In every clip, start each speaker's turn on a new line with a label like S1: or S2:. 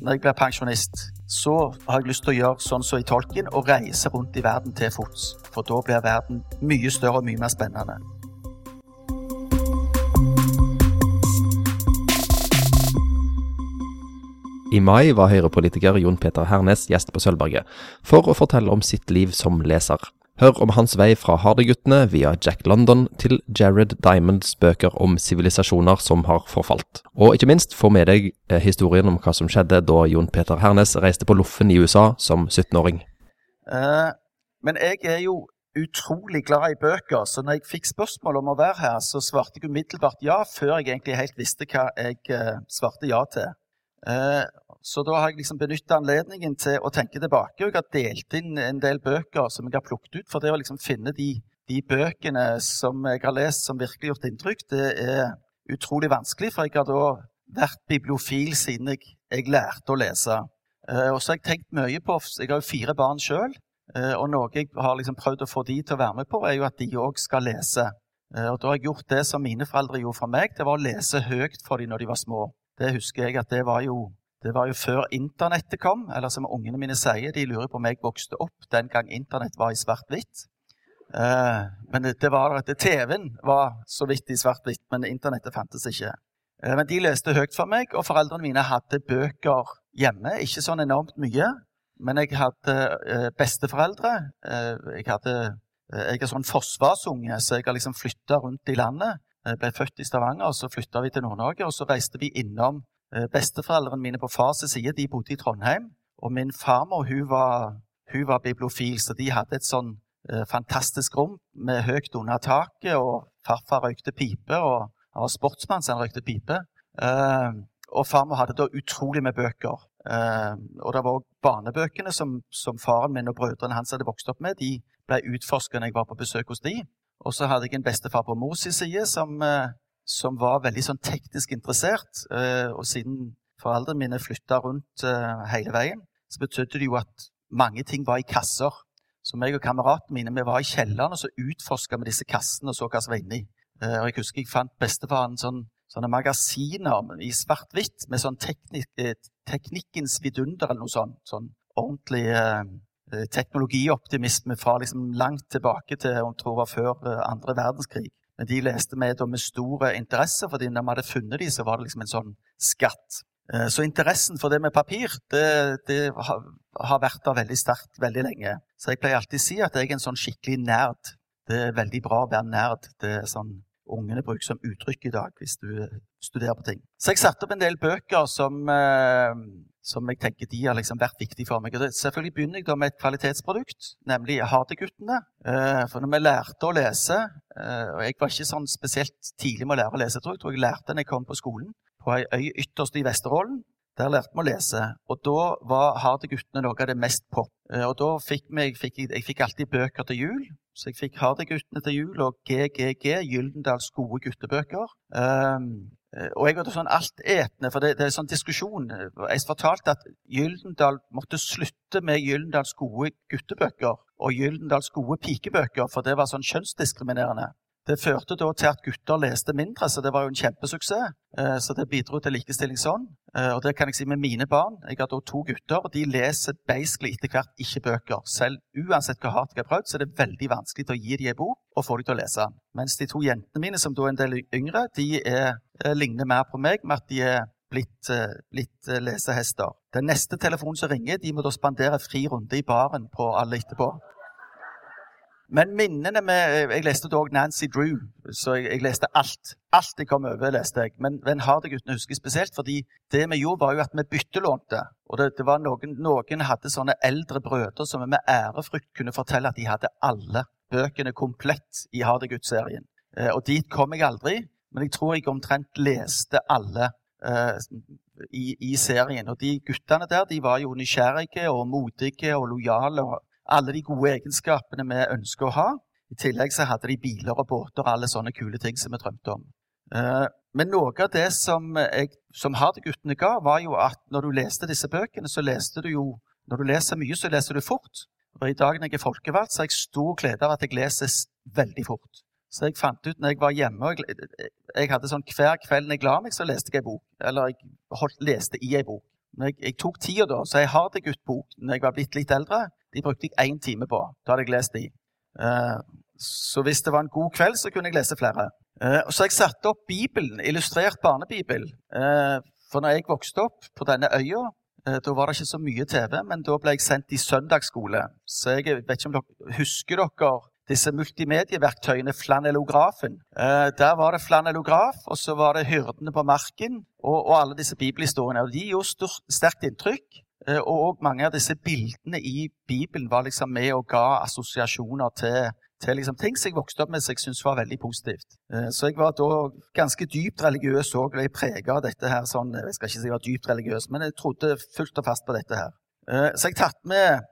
S1: når jeg blir pensjonist, så har jeg lyst til å gjøre sånn som i tolken, og reise rundt i verden til fots. For da blir verden mye større og mye mer spennende.
S2: I mai var Høyre-politiker Jon Peter Hernes gjest på Sølvberget for å fortelle om sitt liv som leser. Hør om hans vei fra Hardeguttene via Jack London til Jared Diamonds bøker om sivilisasjoner som har forfalt. Og ikke minst få med deg eh, historien om hva som skjedde da Jon Peter Hernes reiste på loffen i USA som 17-åring.
S1: Uh, men jeg er jo utrolig glad i bøker, så når jeg fikk spørsmål om å være her, så svarte jeg umiddelbart ja, før jeg egentlig helt visste hva jeg uh, svarte ja til. Eh, så da har jeg liksom benytta anledningen til å tenke tilbake. Jeg har delt inn en del bøker som jeg har plukket ut. For det å liksom finne de, de, bøkene som jeg har lest som virkelig gjort inntrykk, det er utrolig vanskelig. For jeg har da vært bibliofil siden jeg, jeg lærte å lese. Eh, og så har jeg tenkt mye på Jeg har jo fire barn sjøl. Eh, og noe jeg har liksom prøvd å få de til å være med på, er jo at de òg skal lese. Og da har jeg gjort det som mine foreldre gjorde for meg. Det var å lese høyt for dem når de var små. Det husker jeg at det var jo, det var jo før internettet kom. Eller som ungene mine sier, de lurer på om jeg vokste opp den gang internett var i svart-hvitt. Eh, men det, var at TV-en var så vidt i svart-hvitt, men internettet fantes ikke. Eh, men de leste høyt for meg, og foreldrene mine hadde bøker hjemme. Ikke sånn enormt mye, men jeg hadde eh, besteforeldre. Eh, jeg, hadde, eh, jeg er sånn forsvarsunge, så jeg har liksom flytta rundt i landet. Jeg ble født i Stavanger, og så flytta vi til Nord-Norge. Og så reiste vi innom eh, besteforeldrene mine på fars side. De bodde i Trondheim. Og min farmor hun var, hun var bibliofil, så de hadde et sånn eh, fantastisk rom med høyt under taket. Og farfar røykte pipe, og han var sportsmann, så han røykte pipe. Eh, og farmor hadde da utrolig med bøker. Eh, og det var òg barnebøkene som, som, faren min og brødrene hans hadde vokst opp med. De ble utforska når jeg var på besøk hos de. Og så hadde jeg en bestefar på mors side som, eh, som, var veldig sånn teknisk interessert. Eh, og siden foreldrene mine flytta rundt eh, hele veien, så betydde det jo at mange ting var i kasser. Så meg og kameratene mine vi var i kjelleren og så utforska vi disse kassene og så hva som var inni. Og jeg husker jeg fant bestefaren sånn, sånne magasiner i svart-hvitt med sånn teknik, teknikkens vidunder eller noe sånt. Sånn ordentlig Eh, teknologioptimisme fra liksom langt tilbake til jeg tror var før eh, andre verdenskrig. Men de leste vi med stor interesse, fordi når vi hadde funnet dem, så var det liksom en sånn skatt. Eh, så interessen for det med papir det, det har vært der veldig sterkt veldig lenge. Så jeg pleier alltid å si at jeg er en sånn skikkelig nerd. Det er veldig bra å være nerd. Det er sånn ungene bruker som uttrykk i dag hvis du studerer på ting. Så jeg satte opp en del bøker som som jeg tenker de har liksom vært viktige for meg. Selvfølgelig begynner jeg da med et kvalitetsprodukt, nemlig Hardeguttene. Eh, for når vi lærte å lese eh, og Jeg var ikke sånn spesielt tidlig med å lære å lese, tror jeg. tror jeg lærte når jeg kom på skolen, på ei øy ytterst i Vesterålen. Der lærte vi å lese, og da var Hardeguttene noe av det mest pop. Eh, og da fikk vi, jeg, fikk, jeg fikk alltid bøker til jul, så jeg fikk Hardeguttene til jul og GGG, Gyldendals gode guttebøker. Um, og jeg var sånn altetende, for det, det, er sånn diskusjon. Jeg fortalte at Gyldendal måtte slutte med Gyldendals gode guttebøker og Gyldendals gode pikebøker, for det var sånn kjønnsdiskriminerende. Det førte da til at gutter leste mindre, så det var jo en kjempesuksess. Eh, så det bidro til likestilling sånn. Eh, og det kan jeg si med mine barn. Jeg har da to gutter, og de leser basically etter hvert ikke bøker. Selv uansett hvor hardt jeg har prøvd, så er det veldig vanskelig til å gi dem en bok og få dem til å lese. Mens de to jentene mine, som da er en del yngre, de er, eh, ligner mer på meg med at de er blitt, blitt lesehester. Den neste telefonen som ringer, de må da spandere fri runde i baren på alle etterpå. Men minnene med Jeg leste dog Nancy Drew, så jeg, jeg, leste alt. Alt jeg kom over, leste jeg. Men, men Hardeguttene husker spesielt, fordi det vi gjorde, var jo at vi byttelånte. Og det, det var noen, noen, hadde sånne eldre brødre som vi med ærefrykt kunne fortelle at de hadde alle bøkene komplett i Hardegutt-serien. Eh, og dit kom jeg aldri, men jeg tror jeg omtrent leste alle eh, i, i, serien. Og de guttene der de var jo nysgjerrige og modige og lojale. og alle de gode egenskapene vi ønsker å ha. I tillegg så hadde de biler og båter og alle sånne kule ting som vi drømte om. Eh, men noe av det som, jeg, som Hardy-guttene ga, var jo at når du leste disse bøkene, så leste du jo Når du leser mye, så leser du fort. Og I dag når jeg er folkevalgt, så har jeg stor glede av at jeg leser veldig fort. Så jeg fant ut når jeg var hjemme jeg, jeg hadde sånn Hver kveld når jeg la meg, så leste jeg en bok. Eller jeg holdt, leste i en bok. Jeg, jeg, tok tida da, så jeg har det guttbok når jeg var blitt litt eldre. De brukte jeg én time på. Da hadde jeg lest de. Uh, så hvis det var en god kveld, så kunne jeg lese flere. Uh, så jeg satte opp Bibelen, illustrert barnebibel. Uh, for når jeg vokste opp på denne øya, da var det ikke så mye TV, men da ble jeg sendt i søndagsskole. Så jeg vet ikke om dere husker dere disse multimedieverktøyene, flanellografen. Eh, der var det flanellograf, og så var det hyrdene på marken og, og alle disse bibelhistoriene. Og de gjorde sterkt inntrykk. Eh, og mange av disse bildene i Bibelen var liksom med og ga assosiasjoner til, til liksom ting som jeg vokste opp med som jeg syntes var veldig positivt. Eh, så jeg var da ganske dypt religiøs òg. Ble prega av dette her. Sånn, jeg skal ikke si jeg var dypt religiøs, men jeg trodde fullt og fast på dette her. Eh, så jeg tatt med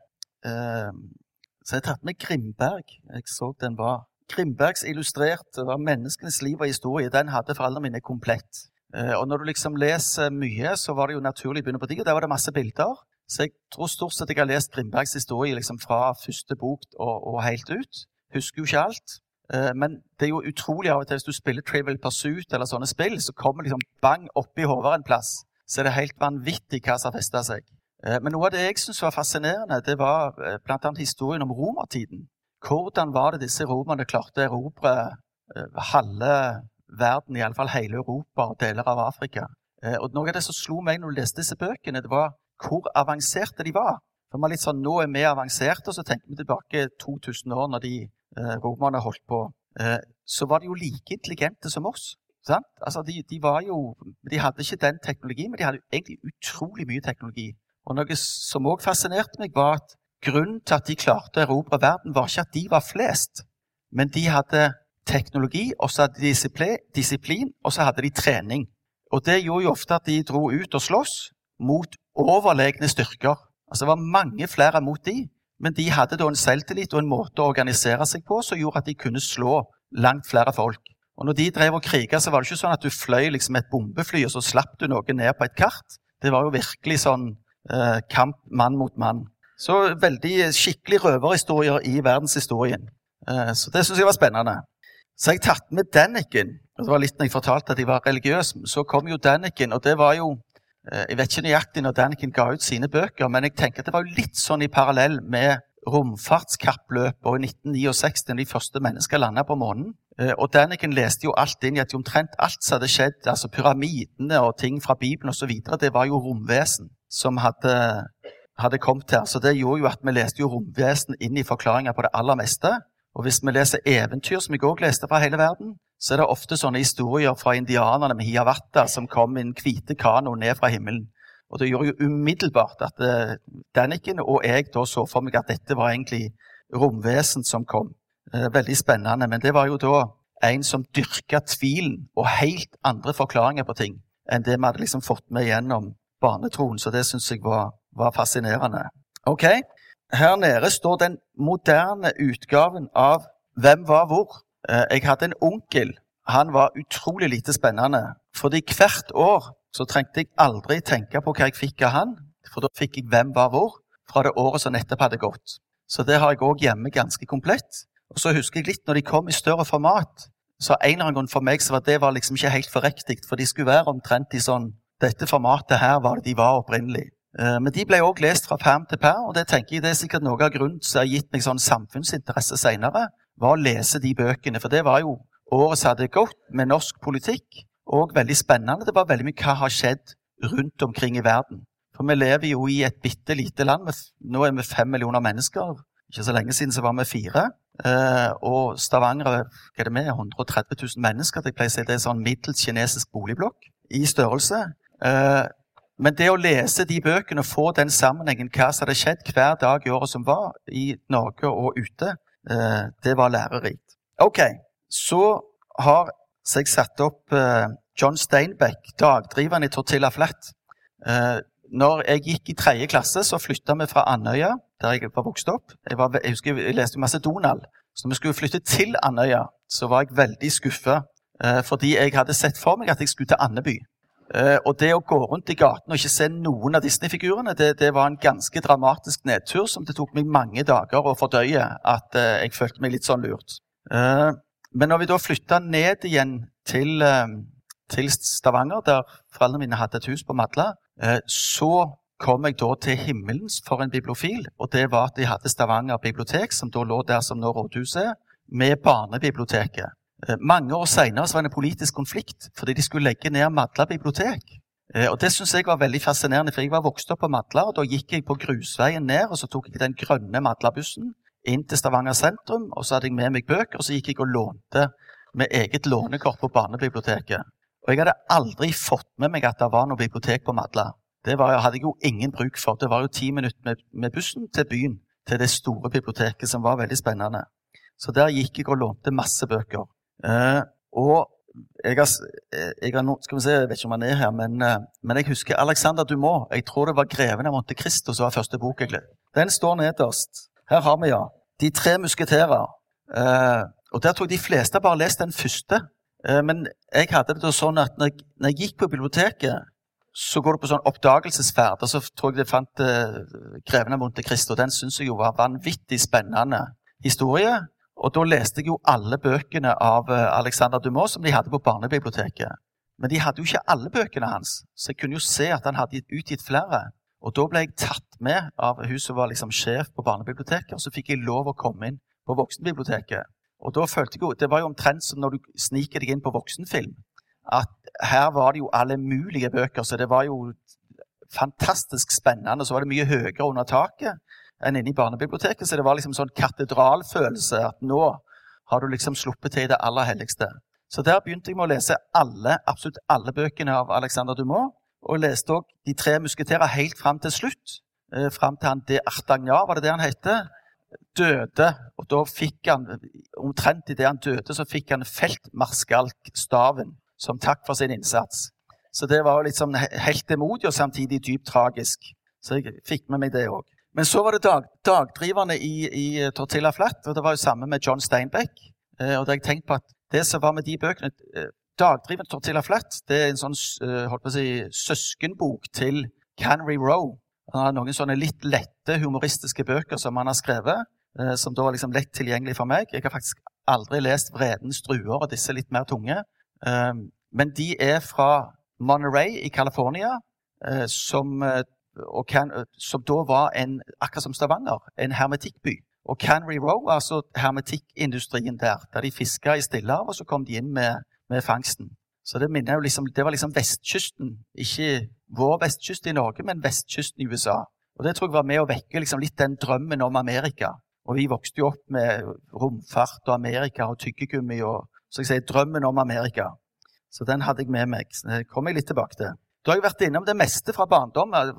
S1: så jeg tatt med Grimberg. Jeg så den var Grimbergs illustrert var menneskenes liv og historie. Den hadde foreldrene mine komplett. Og når du liksom leser mye, så var det jo naturlig å begynne på de, og der var det masse bilder. Så jeg tror stort sett jeg har lest Grimbergs historie liksom fra første bok og, og, helt ut. Husker jo ikke alt. Eh, men det er jo utrolig av og til hvis du spiller Trivial Pursuit eller sånne spill, så kommer liksom bang oppi hodet en plass. Så er det helt vanvittig hva som har festa seg. Eh, men noe av det jeg syns var fascinerende, det var eh, bl.a. historien om romertiden. Hvordan var det disse romerne klarte å erobre halve verden, iallfall hele Europa og deler av Afrika? Og Noe av det som slo meg når du leste disse bøkene, det var hvor avanserte de var. For man litt sånn, Nå er vi avanserte, og så tenker vi tilbake 2000 år, når de romerne holdt på. Så var de jo like intelligente som oss. Altså, de, de, jo, de hadde ikke den teknologien, men de hadde egentlig utrolig mye teknologi. Og Noe som òg fascinerte meg, var at grunnen til at de klarte å erobre verden, var ikke at de var flest, men de hadde teknologi, og så hadde de disiplin, og så hadde de trening. Og Det gjorde jo ofte at de dro ut og sloss mot overlegne styrker. Altså Det var mange flere mot de, men de hadde da en selvtillit og en måte å organisere seg på som gjorde at de kunne slå langt flere folk. Og Når de drev og kriga, så var det ikke sånn at du fløy liksom et bombefly og så slapp du noe ned på et kart. Det var jo virkelig sånn Eh, kamp mann mot mann. Så veldig skikkelig røverhistorier i verdenshistorien. Eh, så det syns jeg var spennende. Så jeg tatt med Daniken. og Det var litt når jeg fortalte at jeg var religiøs. Så kom jo Daniken, og det var jo Jeg vet ikke nøyaktig når Daniken ga ut sine bøker, men jeg tenker at det var litt sånn i parallell med romfartskappløpet i 1969, da de første mennesker landa på månen. Og Daniken leste jo alt inn i at omtrent alt som hadde skjedd, altså pyramidene og ting fra Bibelen osv., det var jo romvesen som hadde, hadde, kommet her. Så det gjorde jo at vi leste jo romvesen inn i forklaringa på det aller meste. Og hvis vi leser eventyr, som jeg òg leste fra hele verden, så er det ofte sånne historier fra indianerne med hiawatha som kom med en hvite kano ned fra himmelen. Og det gjorde jo umiddelbart at uh, og jeg da så for meg at dette var egentlig romvesen som kom. Uh, veldig spennende. Men det var jo da en som dyrka tvilen og helt andre forklaringer på ting enn det vi hadde liksom fått med gjennom barnetroen, så det syns jeg var, var, fascinerende. Ok, Her nede står den moderne utgaven av Hvem var hvor? Eh, jeg hadde en onkel. Han var utrolig lite spennende. Fordi hvert år så trengte jeg aldri tenke på hva jeg fikk av han, for da fikk jeg Hvem var hvor fra det året som nettopp hadde gått. Så det har jeg òg hjemme ganske komplett. Og så husker jeg litt når de kom i større format. Så en eller annen grunn for meg så var det var liksom ikke helt for riktig, for de skulle være omtrent i sånn dette formatet her var det de var opprinnelig. Eh, men de ble òg lest fra perm til perm, og det tenker jeg det er sikkert noe av grunnen som har gitt meg sånn samfunnsinteresse senere, var å lese de bøkene. For det var jo året som hadde gått med norsk politikk, og veldig spennende. Det var veldig mye hva har skjedd rundt omkring i verden. For vi lever jo i et bitte lite land. Nå er vi fem millioner mennesker. Ikke så lenge siden så var vi fire. Eh, og Stavanger hva er det med, 130 000 mennesker. Jeg pleier å si Det er sånn middels kinesisk boligblokk i størrelse. Eh, men det å lese de bøkene og få den sammenhengen, hva som hadde skjedd hver dag i året som var, i Norge og ute, det var lærerikt. Ok, så har jeg satt opp eh, John Steinbeck, dagdriveren i Tortilla Flat. Når jeg gikk i tredje klasse, så flytta vi fra Andøya, der jeg var vokst opp. Jeg, var, jeg husker jeg leste masse Donald. Så når vi skulle flytte til Andøya, så var jeg veldig skuffa. Fordi jeg hadde sett for meg at jeg skulle til Andeby. Uh, og det å gå rundt i gaten og ikke se noen av Disney-figurene, det, det, var en ganske dramatisk nedtur som det tok meg mange dager å fordøye. At uh, jeg følte meg litt sånn lurt. Uh, men når vi da flytta ned igjen til, til, Stavanger, der foreldrene mine hadde et hus på Madla, Eh, så kom jeg da til Himmelens for en bibliofil, og det var at de hadde Stavanger bibliotek, som da lå der som nå rådhuset er, med barnebiblioteket. Eh, mange år seinere var det en politisk konflikt fordi de skulle legge ned Madla bibliotek. Eh, og Det synes jeg var veldig fascinerende, for jeg var vokst opp på Madla. og Da gikk jeg på grusveien ned, og så tok jeg den grønne Madla-bussen inn til Stavanger sentrum. og Så hadde jeg med meg bøker, og så gikk jeg og lånte med eget lånekort på barnebiblioteket. Og jeg hadde aldri fått med meg at det var noe bibliotek på Madla. Det var, hadde jeg jo ingen bruk for. Det var jo ti minutter med, med bussen til byen, til det store biblioteket, som var veldig spennende. Så der gikk jeg og lånte masse bøker. Eh, og jeg har, eh, jeg har no, skal vi se, jeg vet ikke om han er her, men, eh, men jeg husker Alexander Dumont. Jeg tror det var 'Greven av Monte Cristo' som var første bok jeg Den står nederst. Her har vi, ja. 'De tre musketerer'. Og Der tror jeg de fleste bare lest den første. Men jeg hadde det sånn at når jeg, når jeg, gikk på biblioteket, så går du på sånn oppdagelsesferd. Og så tror jeg jeg fant eh, 'Greven av Monte Cristo'. Den syns jeg jo var vanvittig spennende historie. Og da leste jeg jo alle bøkene av eh, Alexander Dumas som de hadde på barnebiblioteket. Men de hadde jo ikke alle bøkene hans, så jeg kunne jo se at han hadde utgitt flere. Og da ble jeg tatt med av hun som var liksom sjef på barnebiblioteket, og så fikk jeg lov å komme inn på voksenbiblioteket. Og da følte jeg jo, Det var jo omtrent som når du sniker deg inn på voksenfilm. At her var det jo alle mulige bøker, så det var jo fantastisk spennende. Så var det mye høyere under taket enn inne i barnebiblioteket. Så det var liksom sånn katedralfølelse. At nå har du liksom sluppet til i det aller helligste. Så der begynte jeg med å lese alle, absolutt alle bøkene av Alexander Dumas. Og leste òg De tre musketerer helt fram til slutt. Eh, fram til han de Artagnan, var det det han het? Døde. Og da fikk han, omtrent idet han døde, så fikk han feltmarskalkstaven som takk for sin innsats. Så det var jo litt sånn heltemodig og samtidig dypt tragisk. Så jeg fikk med meg det òg. Men så var det dag, dagdriverne i, i, eh, Tortilla Flat, og det var jo samme med John Steinbeck. Eh, og da har jeg tenkt på at det som var med de bøkene eh, Dagdrivende Tortilla Flat det er en sånn eh, holdt på å si, søskenbok til Canary Row. Han har noen sånne litt lette humoristiske bøker som han har skrevet, eh, som da var liksom lett tilgjengelig for meg. Jeg har faktisk aldri lest 'Vredens druer' og disse litt mer tunge. Eh, men de er fra Monterey i California, som og Can, som da var en, akkurat som Stavanger, en hermetikkby. Og Canary Row altså hermetikkindustrien der. Der de fiska i Stillehavet, og så kom de inn med, med fangsten. Så det, liksom, det var liksom vestkysten. Ikke vår vestkyst i Norge, men vestkysten i USA. Og Det tror jeg var med å vekke liksom litt den drømmen om Amerika. Og vi vokste jo opp med romfart og Amerika og tyggegummi og så jeg sier, drømmen om Amerika. Så den hadde jeg med meg. Så det kommer jeg litt tilbake til. Da har jeg vært innom det meste fra barndommen.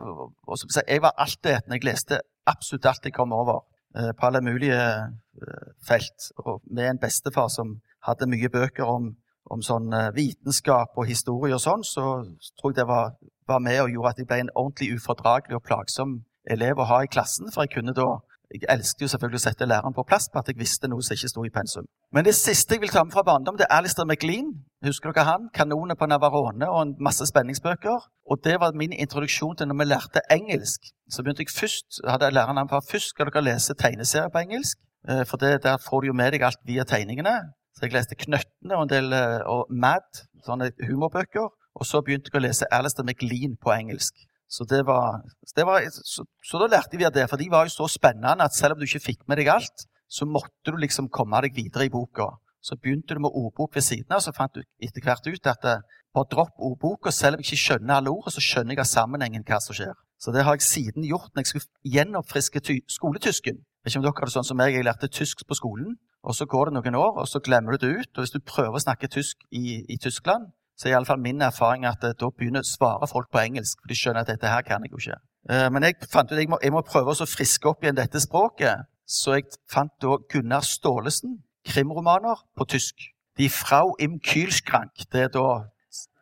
S1: Jeg var altetende. Jeg leste absolutt alt jeg kom over eh, på alle mulige eh, felt. Og med en bestefar som hadde mye bøker om, om sånn eh, vitenskap og historie og sånn, så tror jeg det var, var med og gjorde at jeg ble en ordentlig ufordragelig og plagsom elev å ha i klassen. For jeg kunne da jeg elsket jo selvfølgelig å sette læreren på plass på at jeg visste noe som ikke sto i pensum. Men det siste jeg vil ta med fra barndom, det er Alistair McLean. Husker dere han? 'Kanoner på Navarone' og en masse spenningsbøker. Og det var min introduksjon til når vi lærte engelsk. Så begynte jeg først, hadde læreren han fra først skal dere lese tegneserier på engelsk. Eh, for det, der får du jo med deg alt via tegningene. Så jeg leste 'Knøttene' og en del eh, og 'Mad', sånne humorbøker. Og så begynte jeg å lese Alistair McLean på engelsk. Så, det var, det var, så, så, da lærte vi av det, for de var jo så spennende at selv om du ikke fikk med deg alt, så måtte du liksom komme deg videre i boka. Så begynte du med ordbok ved siden av, så fant du etter hvert ut at eh, bare dropp ordboka. Selv om jeg ikke skjønner alle ordene, så skjønner jeg av sammenhengen hva som skjer. Så det har jeg siden gjort når jeg skulle gjenoppfriske skoletysken. Ikke om dere hadde sånn som meg, Jeg lærte tysk på skolen, og så går det noen år, og så glemmer du det ut. Og hvis du prøver å snakke tysk i, i Tyskland, så er iallfall min erfaring at eh, da begynner å svare folk på engelsk. For de skjønner at dette her kan jeg jo ikke. Eh, men jeg fant ut at jeg må, jeg må prøve å friske opp igjen dette språket. Så jeg fant da Gunnar Staalesen, krimromaner på tysk. De Frau im Kühlschrank. Det er da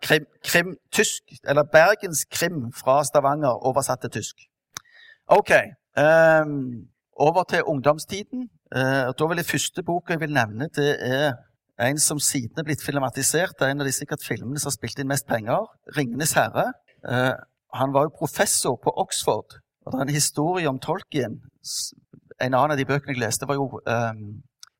S1: krim, krim tysk, eller Bergens krim fra Stavanger oversatt til tysk. OK. Um, over til ungdomstiden. Uh, da vil jeg første boka jeg vil nevne, det er en som siden er blitt filmatisert. Det er en av de sikkert filmene som har spilt inn mest penger. 'Ringenes herre'. Eh, han var jo professor på Oxford. og Det er en historie om Tolkien. En annen av de bøkene jeg leste, var jo eh,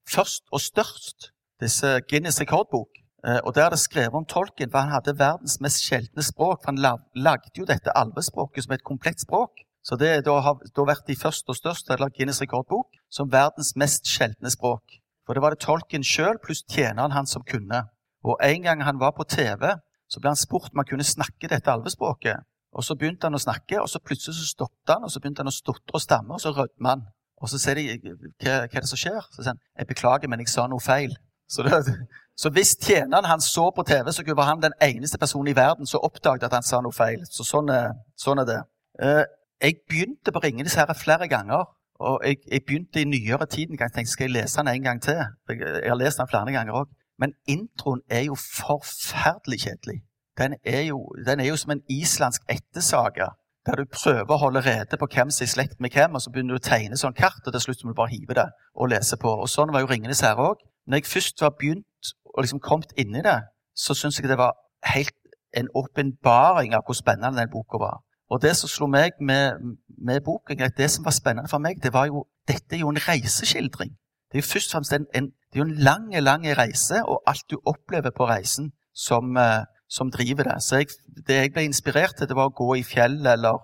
S1: 'Først og størst'. Disse Guinness rekordbok. Eh, og Der er det skrevet om Tolkien, for han hadde verdens mest sjeldne språk. for Han lagde jo dette alvespråket som et komplett språk. Så det da har da vært de første og største eller Guinness rekordbok som verdens mest sjeldne språk. For det var det tolken sjøl pluss tjeneren hans som kunne. Og En gang han var på TV, så ble han spurt om han kunne snakke dette alvespråket. Og Så begynte han å snakke, og så plutselig så stoppet han, og så begynte han å stotre og stamme, og så rødma han. Og Så sier de hva, hva er det som skjer? Så sier han jeg beklager, men jeg sa noe feil. Så, det, så hvis tjeneren han så på TV, så var han den eneste personen i verden som oppdaget at han sa noe feil. Så sånn sånn er det. Eh, jeg begynte på Ringenes herre flere ganger. Og jeg, jeg, begynte i nyere tid en gang tenkte skal jeg lese den en gang til. Jeg, jeg har lest den flere ganger òg. Men introen er jo forferdelig kjedelig. Den er jo, den er jo som en islandsk ettersaga. Der du prøver å holde rede på hvem som er i slekt med hvem, og så begynner du å tegne sånn kart, og til slutt må du bare hive det og lese på. Og Sånn var jo 'Ringenes herre' òg. Når jeg først var begynt og liksom kommet inn i det, så syns jeg det var helt en åpenbaring av hvor spennende den boka var. Og det som slo meg med, med boken, det som var spennende for meg, det var jo dette er jo en reiseskildring. Det er jo først og fremst en, en, det er en lang, lang reise, og alt du opplever på reisen, som, uh, som driver det. Så jeg, det jeg ble inspirert til, det var å gå i fjellet eller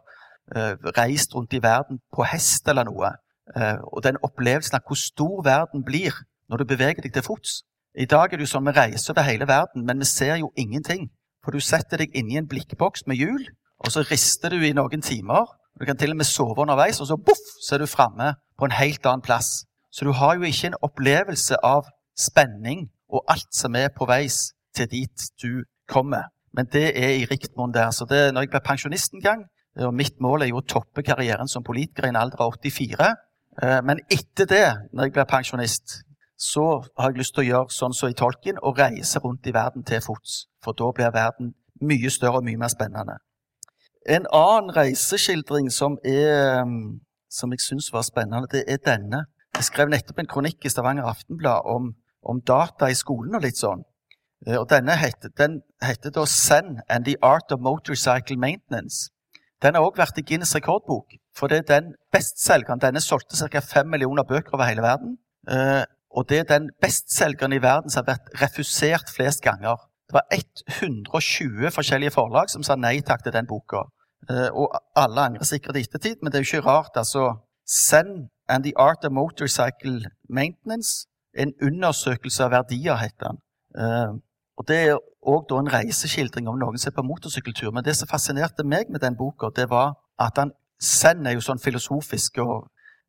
S1: uh, reist rundt i verden på hest eller noe. Uh, og den opplevelsen av hvor stor verden blir når du beveger deg til fots. I dag er det jo sånn vi reiser over hele verden, men vi ser jo ingenting. For du setter deg inni en blikkboks med hjul, og så rister du i noen timer. Du kan til og med sove underveis, og så boff, så er du framme på en helt annen plass. Så du har jo ikke en opplevelse av spenning og alt som er på veis til dit du kommer. Men det er i rikt monn der. Så det, når jeg ble pensjonist en gang, og mitt mål er jo å toppe karrieren som politiker i en alder av 84 eh, Men etter det, når jeg blir pensjonist, så har jeg lyst til å gjøre sånn som i tolken, og reise rundt i verden til fots. For da blir verden mye større og mye mer spennende. En annen reiseskildring som, er, mm, som jeg syns var spennende, det er denne. Jeg skrev nettopp en kronikk i Stavanger Aftenblad om, om data i skolen og litt sånn. Eh, og denne heter, den heter da 'Send and the Art of Motorcycle Maintenance. Den har òg vært i Guinness rekordbok. For det er den bestselgeren. Denne solgte ca. fem millioner bøker over hele verden. Eh, og det er den bestselgeren i verden som har vært refusert flest ganger. Det var 120 forskjellige forlag som sa nei takk til den boka. Eh, og alle angrer sikkert i ettertid, men det er jo ikke rart. altså. Send and the Art of Motorcycle Maintenance. En undersøkelse av verdier, heter den. Eh, og Det er òg en reiseskildring om noen som er på motorsykkeltur. Men det som fascinerte meg med den boka, det var at han, Send er jo sånn filosofisk. og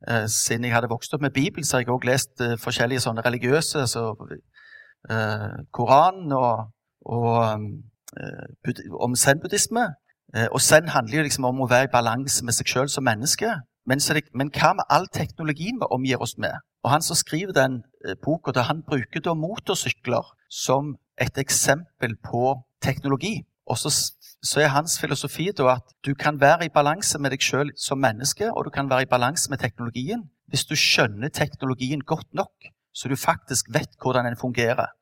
S1: uh, Siden jeg hadde vokst opp med Bibelen, så har jeg òg lest forskjellige sånne religiøse. så uh, Koranen og og, eh, om zen-buddhisme. Eh, og zen handler jo liksom om å være i balanse med seg sjøl som menneske. Men, det, men, hva med all teknologien vi omgir oss med? Og Han som skriver den eh, boka, han bruker da motorsykler som et eksempel på teknologi. Og så, så er hans filosofi da at du kan være i balanse med deg sjøl som menneske, og du kan være i balanse med teknologien hvis du skjønner teknologien godt nok, så du faktisk vet hvordan den fungerer.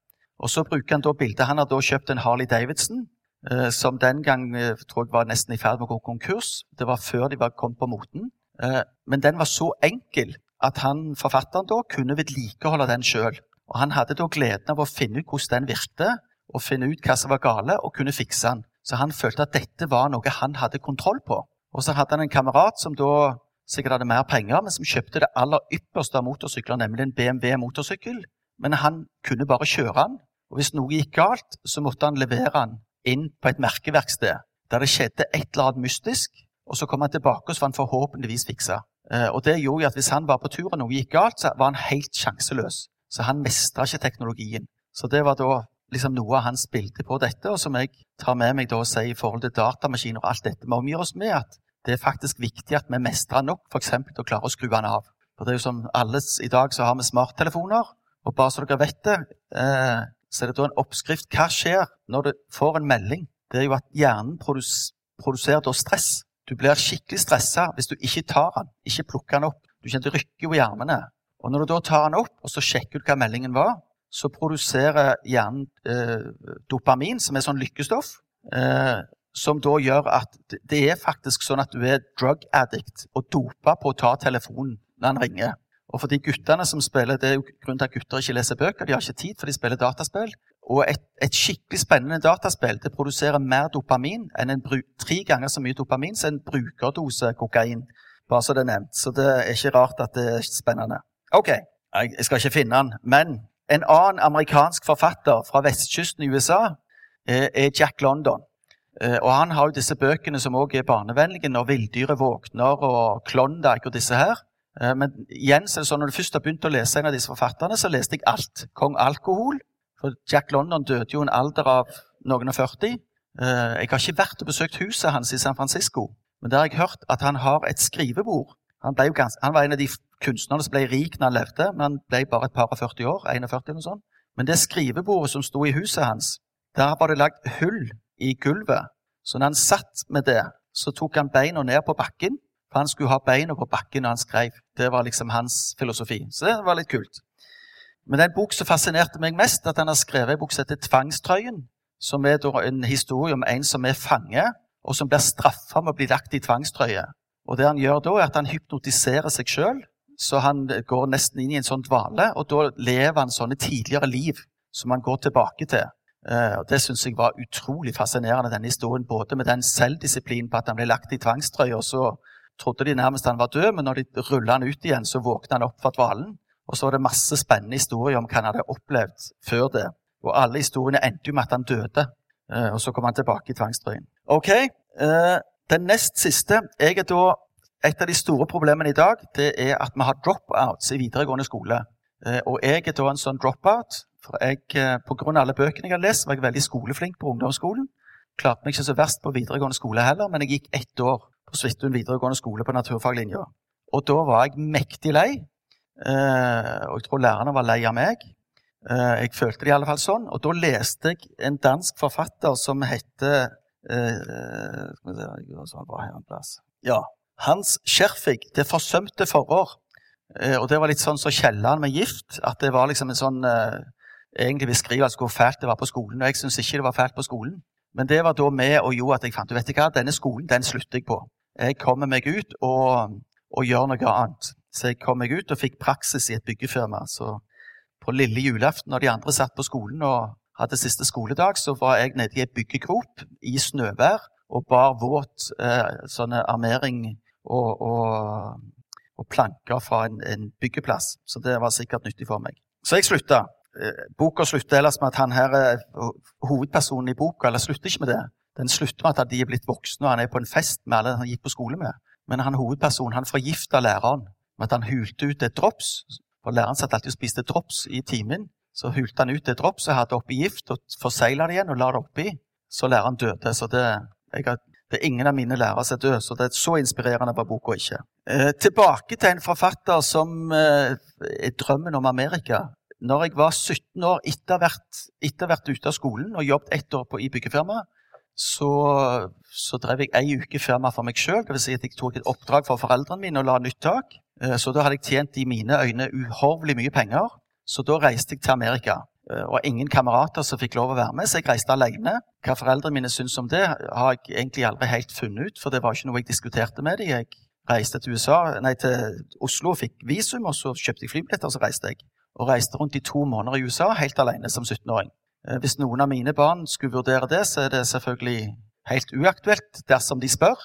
S1: Og så bruker han da bildet. Han har da kjøpt en Harley Davidson, eh, som den gang eh, tror jeg var nesten i ferd med å gå konkurs. Det var før de var kommet på moten. Eh, men den var så enkel at han, forfatteren da kunne vedlikeholde den sjøl. Og han hadde da gleden av å finne ut hvordan den virkte, og finne ut hva som var gale, og kunne fikse den. Så han følte at dette var noe han hadde kontroll på. Og så hadde han en kamerat som da sikkert hadde mer penger, men som kjøpte det aller ypperste av motorsykler, nemlig en BMW motorsykkel. Men han kunne bare kjøre den, og Hvis noe gikk galt, så måtte han levere den inn på et merkeverksted der det skjedde et eller annet mystisk, og så kom han tilbake og så var han forhåpentligvis fiksa. Eh, og det gjorde at Hvis han var på tur og noe gikk galt, så var han helt sjanseløs. Så han mestra ikke teknologien. Så det var da liksom noe av hans bilde på dette, og som jeg tar med meg da og sier i forhold til datamaskiner og alt dette vi omgir oss med, at det er faktisk viktig at vi mestrer nok f.eks. til å klare å skru den av. For det er jo som alle I dag så har vi smarttelefoner, og bare så dere vet det eh, så er det da en oppskrift. Hva skjer når du får en melding? Det er jo at hjernen produs produserer da stress. Du blir skikkelig stressa hvis du ikke tar den, ikke plukker den opp. Du kjenner det rykker jo i armene. Og når du da tar den opp og så sjekker du hva meldingen var, så produserer hjernen eh, dopamin, som er sånn lykkestoff, eh, som da gjør at det er faktisk sånn at du er drug addict og dopa på å ta telefonen når han ringer. Og for de guttene som spiller, Det er jo grunnen til at gutter ikke leser bøker. De har ikke tid, for de spiller dataspill. Og et, et, skikkelig spennende dataspill det produserer mer dopamin enn en tre ganger så mye dopamin som en brukerdose kokain. Bare så det er nevnt. Så det er ikke rart at det er spennende. Ok, jeg skal ikke finne den. Men en annen amerikansk forfatter fra vestkysten i USA eh, er Jack London. Eh, og Han har jo disse bøkene som også er barnevennlige, 'Når villdyret våkner' og 'Klondyke' og disse her. Eh, men igjen så er det sånn, når du først har begynt å lese en av disse forfatterne, så leste jeg alt. Kong Alkohol. For Jack London døde jo en alder av noen og 40. Jeg har ikke vært og besøkt huset hans i San Francisco, men der har jeg hørt at han har et skrivebord. Han, gans, han var en av de kunstnerne som ble rik når han levde, men han ble bare et par og 40 år. 41 eller sånt. Men det skrivebordet som sto i huset hans, der var det lagd hull i gulvet. Så når han satt med det, så tok han beina ned på bakken. For han skulle ha beina på bakken når han skrev. Det var liksom hans filosofi. Så det var litt kult. Men det er en bok som fascinerte meg mest, at han har skrevet en bok som heter 'Tvangstrøyen'. Som er en historie om en som er fange, og som blir straffa med å bli lagt i tvangstrøye. Og det han gjør da, er at han hypnotiserer seg sjøl så han går nesten inn i en sånn dvale, og da lever han sånne tidligere liv som han går tilbake til. Uh, og Det syns jeg var utrolig fascinerende, denne historien. Både med den selvdisiplinen på at han ble lagt i tvangstrøye, og så trodde de nærmest han var død, men når de rulla han ut igjen, så våkna han opp fra dvalen. Og så var det masse spennende historier om hva han hadde opplevd før det. Og alle historiene endte jo med at han døde, uh, og så kom han tilbake i tvangstrøyen. Ok, uh, Den nest siste Jeg er da et av de store problemene i dag det er at vi har dropouts i videregående skole. Eh, og jeg er da en sånn dropout. For jeg, eh, Pga. alle bøkene jeg har lest, var jeg veldig skoleflink på ungdomsskolen. Klarte meg ikke så verst på videregående skole heller, men jeg gikk ett år på Svithun videregående skole på naturfaglinja. Og da var jeg mektig lei. Eh, og jeg tror lærerne var lei av meg. Jeg følte det i alle fall sånn. Og da leste jeg en dansk forfatter som heter en plass. Ja, hans Skjerfig, det forsømte forår. Eh, og det var litt sånn som så Kielland med gift. At det var liksom en sånn eh, egentlig beskrivelse hvor fælt det var på skolen. Og jeg syns ikke det var fælt på skolen. Men det var da med og jo at jeg fant du vet hva, denne skolen den slutter jeg på. Jeg kommer meg ut og, og gjør noe annet. Så jeg kom meg ut og fikk praksis i et byggefirma. Så på lille julaften, når de andre satt på skolen og hadde siste skoledag, så var jeg nede i ei byggegrop i snøvær og bar våt eh, sånne armering og, og, og planker fra en, en, byggeplass. Så det var sikkert nyttig for meg. Så jeg slutta. Eh, boka slutter ellers med at han her, er hovedpersonen i boka eller slutter ikke med det. Den slutter med at de er blitt voksne og han er på en fest med alle han gikk på skole med. Men han hovedpersonen han forgifta læreren med at han hulte ut et drops. For Læreren satt alltid og spiste drops i timen. Så hulte han ut et drops og hadde oppi gift og forsegla det igjen og la det oppi. Så læreren døde. Så det, jeg det er ingen av mine lærere som er døde, så det er så inspirerende var boka ikke. Eh, tilbake til en forfatter som eh, er drømmen om Amerika. Når jeg var 17 år etter å ha vært ute av skolen og jobbet ett år på, i byggefirma, så, så, drev jeg ei uke firma for meg sjøl. Si at jeg tok et oppdrag for foreldrene mine og la nytt tak. Eh, så da hadde jeg tjent i mine øyne uhorvelig mye penger. Så da reiste jeg til Amerika. Eh, og ingen kamerater som fikk lov å være med, så jeg reiste alene. Hva foreldrene mine syntes om det, har jeg egentlig aldri helt funnet ut, for det var ikke noe jeg diskuterte med dem. Jeg reiste til, USA, nei, til Oslo og fikk visum, og så kjøpte jeg flybilletter, og så reiste jeg. Og reiste rundt i to måneder i USA helt alene som 17-åring. Eh, hvis noen av mine barn skulle vurdere det, så er det selvfølgelig helt uaktuelt dersom de spør.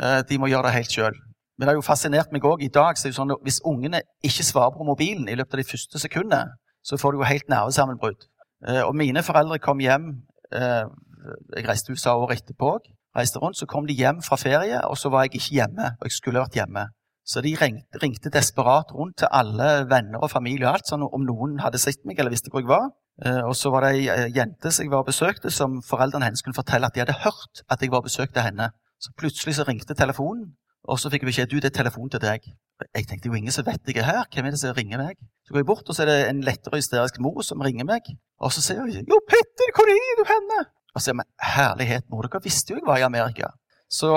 S1: Eh, de må gjøre det helt sjøl. Men det har jo fascinert meg òg i dag. så er det sånn at Hvis ungene ikke svarer på mobilen i løpet av de første sekundene, så får du jo helt nervesammenbrudd. Eh, og mine foreldre kom hjem Jeg reiste USA året etterpå. reiste rundt, Så kom de hjem fra ferie, og så var jeg ikke hjemme. Og jeg skulle vært hjemme. Så de ringte, ringte desperat rundt til alle venner og familie og alt, sånn om noen hadde sett meg eller visste hvor jeg var. Eh, og så var det ei jente som jeg var besøkte, som foreldrene hennes kunne fortelle at de hadde hørt at jeg var besøkt besøkte henne. Så plutselig så ringte telefonen, og så fikk jeg beskjed du, det er telefon til deg. Jeg tenkte jo ingen som vet jeg er her. Hvem er det som ringer meg? Så går jeg bort, og så er det en lettere hysterisk mor som ringer meg. Og så sier hun 'Jo, Petter, hvor er du henne?' Og så sier men 'Herlighet, mor, dere visste jo jeg var i Amerika'. Så,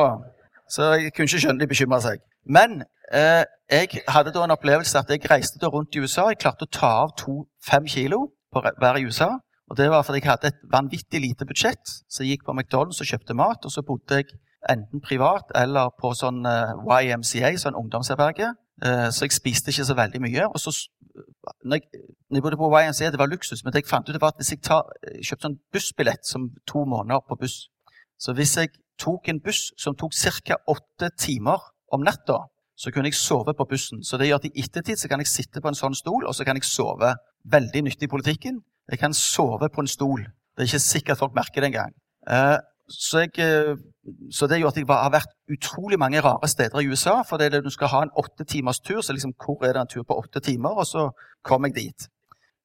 S1: så jeg kunne ikke skjønne de bekymra seg. Men eh, jeg hadde da en opplevelse at jeg reiste da rundt i USA. Jeg klarte å ta av to, fem kilo på være i USA. Og det var fordi jeg hadde et vanvittig lite budsjett. Så jeg gikk på McDonald's og kjøpte mat, og så bodde jeg enten privat eller på sånn uh, YMCA, sånn ungdomsherberge. Uh, så jeg spiste ikke så veldig mye. Og så, når jeg når jeg bodde på YMCA, det var luksus, men det jeg fant ut det var at hvis jeg tar, jeg kjøpte sånn bussbillett som to måneder på buss Så hvis jeg tok en buss som tok ca. åtte timer om natta, så kunne jeg sove på bussen. Så det gjør at i ettertid så kan jeg sitte på en sånn stol, og så kan jeg sove. Veldig nyttig i politikken. Jeg kan sove på en stol. Det er ikke sikkert folk merker det engang. Eh, så, jeg, eh, så det gjorde at jeg har vært utrolig mange rare steder i USA. For det du skal ha en åtte timers tur, så liksom, hvor er det en tur på åtte timer? Og så kom jeg dit.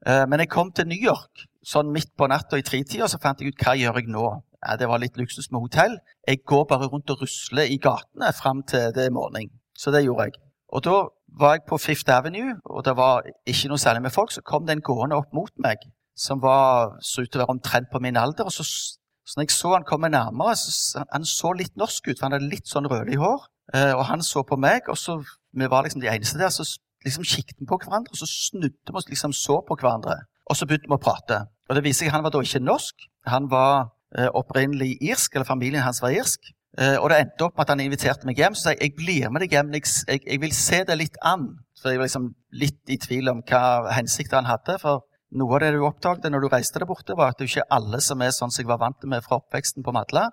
S1: Eh, men jeg kom til New York sånn midt på natta i tretida, så fant jeg ut hva jeg gjør jeg nå. Ja, det var litt luksus med hotell. Jeg går bare rundt og rusler i gatene fram til det er morgen. Så det gjorde jeg. Og da var jeg på Fifth Avenue, og det var ikke noe særlig med folk. Så kom det en gående opp mot meg som var, så ut til å være omtrent på min alder. og så, så når jeg så han komme nærmere, så han så litt norsk ut, for han hadde litt sånn rødlig hår. Eh, og han så på meg, og så vi var liksom de eneste der. så liksom kikket vi på hverandre, og så snudde vi oss liksom så på hverandre. Og så begynte vi å prate. Og det viser seg at Han var da ikke norsk. Han var eh, opprinnelig irsk, eller familien hans var irsk. Eh, og det endte opp med at han inviterte meg hjem. Så sa jeg jeg blir med deg hjem, jeg, jeg, jeg vil se det litt an. For jeg var liksom litt i tvil om hva hensikter han hadde. For noe av det du oppdaget når du reiste der borte, var at det ikke alle som er sånn som jeg var vant med fra oppveksten på Madla.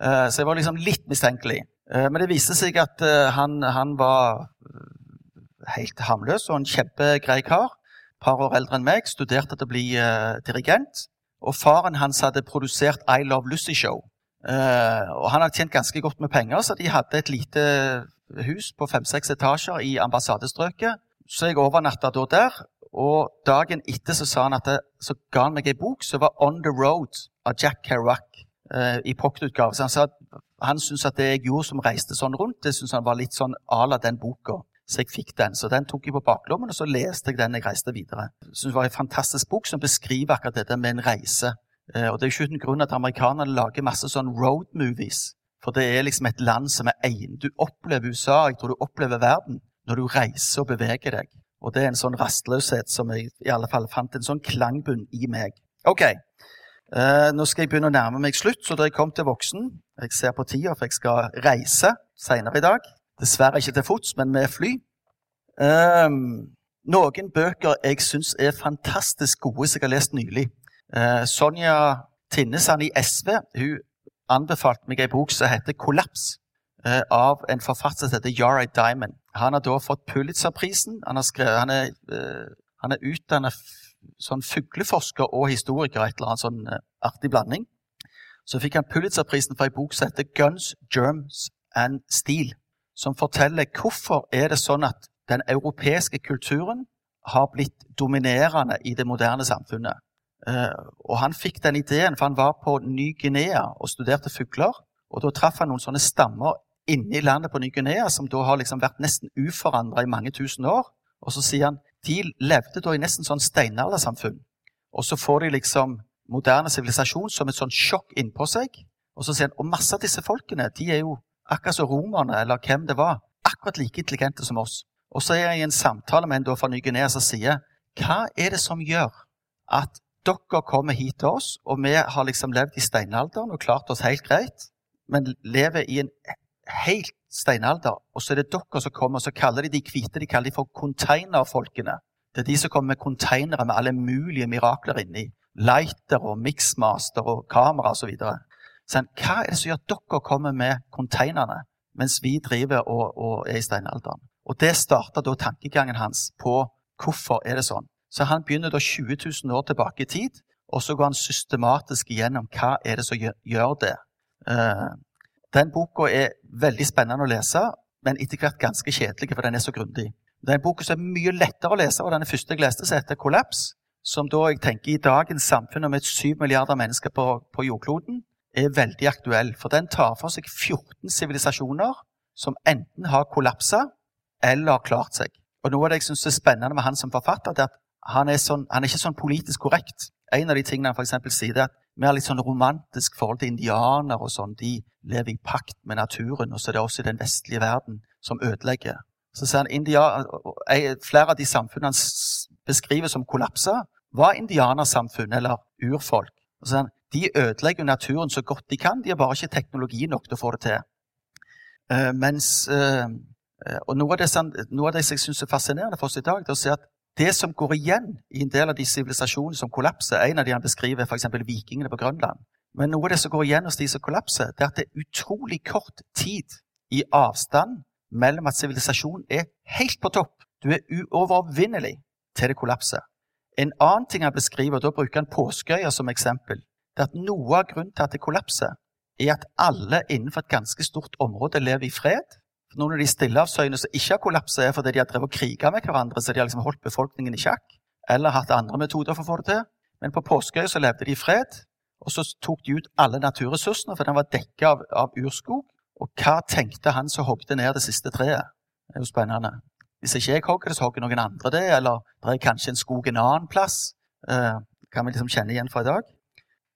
S1: Eh, så jeg var liksom litt mistenkelig. Eh, men det viste seg at han, han var helt harmløs og en kjempegrei kar. Par år eldre enn meg. Studerte til å bli dirigent. Og faren hans hadde produsert I Love Lucy-show. Uh, og han hadde tjent ganske godt med penger, så de hadde et lite hus på fem-seks etasjer i ambassadestrøket. Så jeg overnatta da der. Og dagen etter så sa han at det, så ga han meg ei bok som var On the Road av Jack Kerouac uh, i pocketutgave. Så han sa at han syntes at det jeg gjorde som reiste sånn rundt, det syntes han var litt sånn à la den boka. Så jeg fikk den. Så den tok jeg på baklommen, og så leste jeg den jeg reiste videre. Synes det var en fantastisk bok som beskriver akkurat dette med en reise. Eh, og det er ikke uten grunn at amerikanerne lager masse sånn road movies. For det er liksom et land som er egen. Du opplever USA, jeg tror du opplever verden, når du reiser og beveger deg. Og det er en sånn rastløshet som jeg i alle fall fant en sånn klangbunn i meg. Ok, Uh, nå skal jeg begynne å nærme meg slutt, så da jeg kom til voksen Jeg ser på tida, for jeg skal reise senere i dag. Dessverre ikke til fots, men med fly. Um, noen bøker jeg syns er fantastisk gode, som jeg har lest nylig. Uh, Sonja Tinnesand i SV hun anbefalte meg en bok som heter 'Kollaps', uh, av en forfatter som heter Yara Diamond. Han har da fått Pulitzerprisen. Han, han er, uh, han er utdannet sånn fugleforsker og historiker, et eller annet sånn artig blanding. Så fikk han Pulitzerprisen for en bok som heter 'Guns, Germs and Steel' som forteller hvorfor er det sånn at den europeiske kulturen har blitt dominerende i det moderne samfunnet. Uh, og Han fikk den ideen, for han var på Ny-Guinea og studerte fugler. og Da traff han noen sånne stammer inne i landet på Ny-Guinea som da har liksom vært nesten uforandra i mange tusen år. Og så sier han de levde da i nesten sånn steinaldersamfunn. Og så får de liksom moderne sivilisasjon som et sånn sjokk innpå seg. Og så sier han, og masse av disse folkene de er jo akkurat som romerne, eller hvem det var, akkurat like intelligente som oss. Og så er jeg i en samtale med en da fra Ny-Guinea som sier hva er det som gjør at dere kommer hit til oss, og vi har liksom levd i steinalderen og klart oss helt greit, men lever i en helt steinalder, og så er det dere som kommer, og så kaller de de hvite de kaller de for containerfolkene. Det er de som kommer med containere med alle mulige mirakler inni. Lighter og mixmaster og kamera osv. Så sånn, hva er det som gjør at dere kommer med konteinerne, mens vi driver og, og er i steinalderen? Og Det starta da tankegangen hans på hvorfor er det sånn. Så han begynner da 20 000 år tilbake i tid, og så går han systematisk igjennom hva er det som gjør det. Uh, den boka er veldig spennende å lese, men etter hvert ganske kjedelig, for den er så grundig. Det er en bok som er mye lettere å lese, og den første jeg leste, som heter 'Kollaps', som da jeg tenker i dagens samfunn med 7 milliarder mennesker på, på jordkloden, er veldig aktuell. For den tar for seg 14 sivilisasjoner som enten har kollapsa eller har klart seg. Og Noe av det jeg syns er spennende med han som forfatter, er at han er, sånn, han er ikke sånn politisk korrekt. En av de tingene han for sier, er at vi har litt sånn romantisk forhold til indianere og sånn. De lever i pakt med naturen, og så er det også i den vestlige verden som ødelegger. Så sier han indian, Flere av de samfunnene han beskriver som kollapsa, var indianersamfunn eller urfolk. Og så han, de ødelegger naturen så godt de kan. De har bare ikke teknologi nok til å få det til. Uh, mens, uh, og noe av, det, noe av det jeg syns er fascinerende for oss i dag, det er å se at det som går igjen i en del av de sivilisasjonene som kollapser En av de han beskriver, er f.eks. vikingene på Grønland. Men noe av det som går igjen hos de som kollapser, det er at det er utrolig kort tid i avstand mellom at sivilisasjonen er helt på topp, du er uovervinnelig, til det kollapser. En annen ting han beskriver, og da bruker han påskeøya som eksempel, det er at noe av grunnen til at det kollapser, er at alle innenfor et ganske stort område lever i fred. Noen av de stillehavsøyene som ikke har kollapset, er fordi de har drevet og kriga med hverandre, så de har liksom holdt befolkningen i sjakk, eller hatt andre metoder for å få det til. Men på Påskeøya så levde de i fred, og så tok de ut alle naturressursene, for den var dekka av, av, urskog. Og hva tenkte han som hogde ned det siste treet? Det er jo spennende. Hvis ikke jeg hogger det, så hogger noen andre det, eller det er kanskje en skog en annen plass. Eh, kan vi liksom kjenne igjen fra i dag.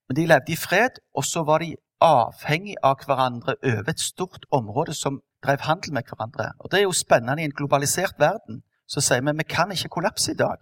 S1: Men de levde i fred, og så var de avhengig av hverandre over et stort område som drev handel med hverandre. Og Det er jo spennende i en globalisert verden. Så sier vi vi kan ikke kollapse i dag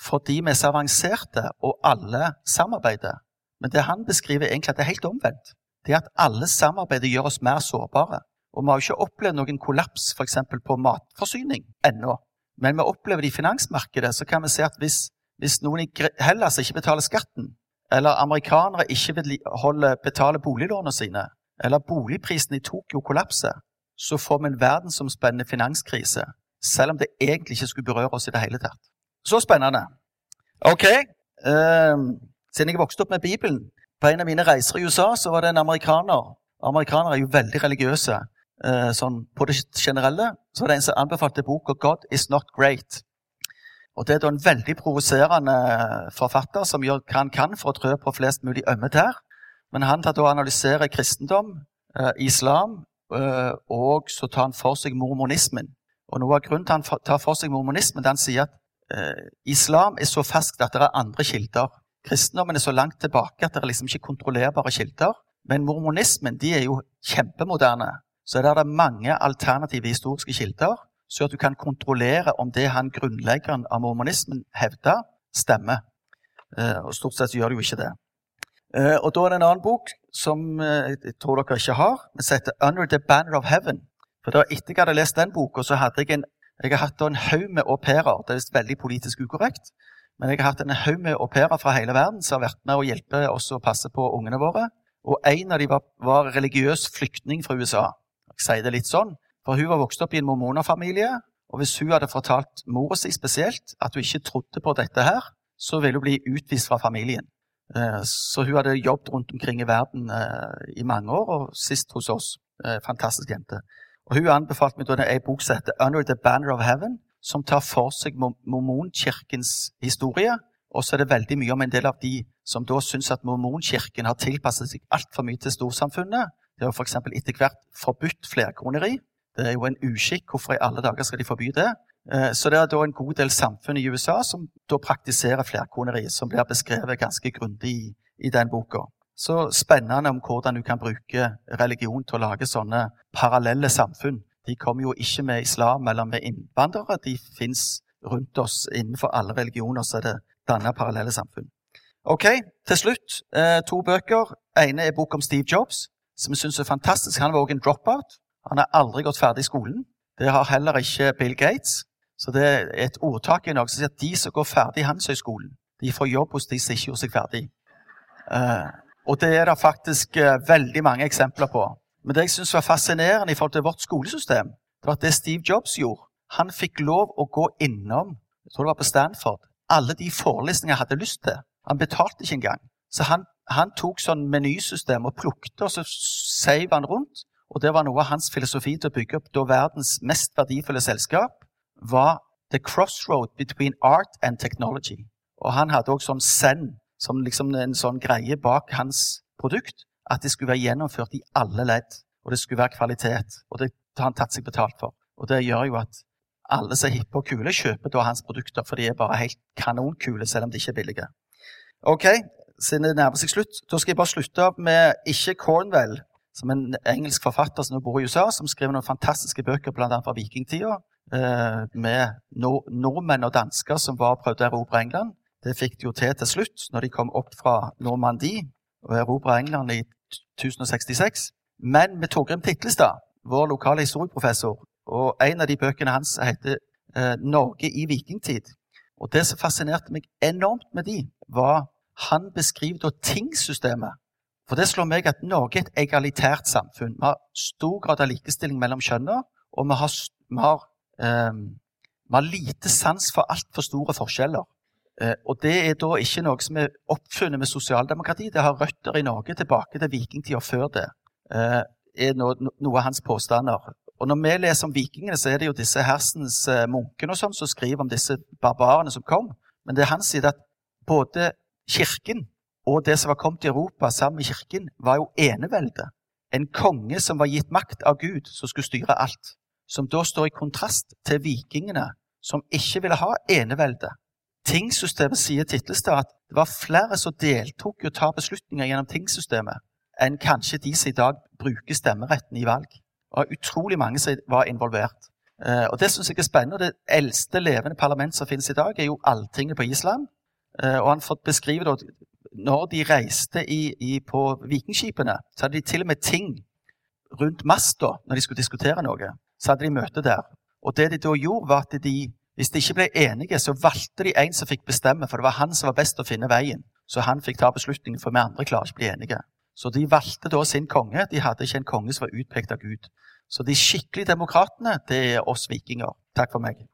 S1: fordi vi er så avanserte og alle samarbeider. Men det han beskriver, egentlig at det er helt omvendt. Det er at alle samarbeider gjør oss mer sårbare. Og vi har jo ikke opplevd noen kollaps f.eks. på matforsyning ennå. Men vi opplever det i finansmarkedet. Så kan vi se at hvis, hvis noen i Hellas ikke betaler skatten, eller amerikanere ikke vil holde, betale boliglånene sine, eller boligprisen i Tokyo kollapser, så får vi en verdensomspennende finanskrise. Selv om det egentlig ikke skulle berøre oss i det hele tatt. Så spennende. OK. Um, siden jeg vokste opp med Bibelen På en av mine reiser i USA så var det en amerikaner. Amerikanere er jo veldig religiøse uh, sånn på det generelle. Så var det en som anbefalte boka 'God is not great'. Og Det er da en veldig provoserende forfatter som gjør hva han kan for å trø på flest mulig ømme tær. Men han tar da analyserer kristendom, uh, islam, uh, og så tar han for seg mormonismen. Og Noe av grunnen til han tar for seg mormonismen, han sier at eh, islam er så ferskt at det er andre kilder. Kristendommen er så langt tilbake at det er liksom ikke kontrollerbare kilder. Men mormonismen de er jo kjempemoderne. Så der er det mange alternative historiske kilder, så at du kan kontrollere om det han grunnleggeren av mormonismen hevder, stemmer. Eh, og Stort sett gjør det jo ikke det. Eh, og Da er det en annen bok som eh, jeg tror dere ikke har, som heter 'Under the Banner of Heaven'. For da Etter jeg hadde lest den boka, så hadde jeg en jeg har hatt en haug med au pairer. Det er veldig politisk ukorrekt. Men jeg har hatt en haug med au pairer fra hele verden som har vært med å hjelpe oss å passe på ungene våre. Og en av dem var, var religiøs flyktning fra USA. Jeg sier det litt sånn, for hun var vokst opp i en mormonerfamilie. Og hvis hun hadde fortalt mora si spesielt at hun ikke trodde på dette her, så ville hun bli utvist fra familien. Eh, så hun hadde jobbet rundt omkring i verden eh, i mange år, og sist hos oss. Eh, fantastisk jente. Og Hun anbefalte meg en bok som heter 'Under the Banner of Heaven', som tar for seg mormonkirkens historie. Og så er det veldig mye om en del av de som da syns at mormonkirken har tilpasset seg altfor mye til storsamfunnet. Det har f.eks. etter hvert forbudt flerkroneri. Det er jo en uskikk. Hvorfor i alle dager skal de forby det? Eh, så det er da en god del samfunn i USA som da praktiserer flerkoneri, som blir beskrevet ganske grundig i, i den boka. Så spennende om hvordan du kan bruke religion til å lage sånne parallelle samfunn. De kommer jo ikke med islam eller med innvandrere. De fins rundt oss innenfor alle religioner, så er det danna parallelle samfunn. Ok, Til slutt eh, to bøker. ene er bok om Steve Jobs, som jeg syns er fantastisk. Han var også en dropout. Han har aldri gått ferdig i skolen. Det har heller ikke Bill Gates. Så det er et ordtak i Norge som sier at de som går ferdig Handelshøyskolen, de får jobb hos de som ikke gjorde seg ferdig. Uh, og det er det faktisk uh, veldig mange eksempler på. Men det jeg syns var fascinerende i forhold til vårt skolesystem, det var at det Steve Jobs gjorde Han fikk lov å gå innom jeg tror det var på Stanford, alle de forelesningene jeg hadde lyst til. Han betalte ikke engang. Så han, han tok sånn menysystem og plukket, og så seiv han rundt. Og det var noe av hans filosofi til å bygge opp da verdens mest verdifulle selskap var the crossroad between art and technology. Og han hadde også sånn Zen som liksom en sånn greie bak hans produkt. At det skulle være gjennomført i alle ledd, og det skulle være kvalitet. Og det har han tatt seg betalt for. Og det gjør jo at alle som er hippe og kule, kjøper da hans produkter, for de er bare helt kanonkule, selv om de ikke er billige. Ok, siden det nærmer seg slutt, da skal jeg bare slutte med ikke Cornwell, som er en engelsk forfatter som bor i USA, som skriver noen fantastiske bøker bl.a. fra vikingtida, eh, med nordmenn og dansker som var prøvde å erobre England. Det fikk de jo til til slutt, når de kom opp fra Normandie og erobra England i 1066. Men med Torgrim Titlestad, vår lokale historieprofessor, og en av de bøkene hans heter eh, 'Norge i vikingtid'. Og Det som fascinerte meg enormt med de, var han beskriver da tingssystemet. For det slår meg at Norge er et egalitært samfunn. Vi har stor grad av likestilling mellom kjønnene, og vi har, vi har, vi har lite sans for altfor store forskjeller. Eh, og det er da ikke noe som er oppfunnet med sosialdemokrati. Det har røtter i Norge tilbake til vikingtida før det. Eh, er noe av hans påstander. Og Når vi leser om vikingene, så er det jo disse hersens eh, munkene og sånn som skriver om disse barbarene som kom. Men det er hans side at både kirken og det som var kommet til Europa sammen med kirken, var jo enevelde. En konge som var gitt makt av Gud, som skulle styre alt. Som da står i kontrast til vikingene, som ikke ville ha enevelde. Tingssystemet sier Titlestad at det var flere som deltok i å ta beslutninger gjennom tingssystemet, enn kanskje de som i dag bruker stemmeretten i valg. Var utrolig mange som var involvert. Eh, og Det syns jeg er spennende. Det eldste levende parlament som finnes i dag, er jo Alltinget på Island. Eh, og han får beskrive det, Når de reiste i, i, på vikingskipene, så hadde de til og med ting rundt masta når de skulle diskutere noe. Så hadde de møte der. Og det de da gjorde, var at de, hvis de ikke ble enige, så valgte de en som fikk bestemme, for det var han som var best til å finne veien. Så han fikk ta beslutningen, for vi andre klarer ikke å bli enige. Så de valgte da sin konge. De hadde ikke en konge som var utpekt av Gud. Så de skikkelige demokratene, det er oss vikinger. Takk for meg.